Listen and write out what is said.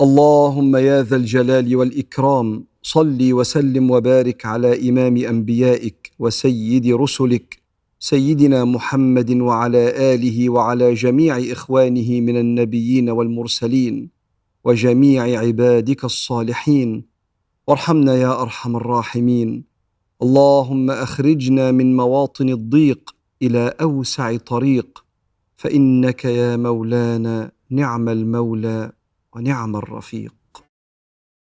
اللهم يا ذا الجلال والإكرام صل وسلم وبارك على إمام أنبيائك وسيد رسلك سيدنا محمد وعلى آله وعلى جميع إخوانه من النبيين والمرسلين وجميع عبادك الصالحين. وارحمنا يا أرحم الراحمين. اللهم أخرجنا من مواطن الضيق إلى أوسع طريق فإنك يا مولانا نعم المولى. ونعم الرفيق.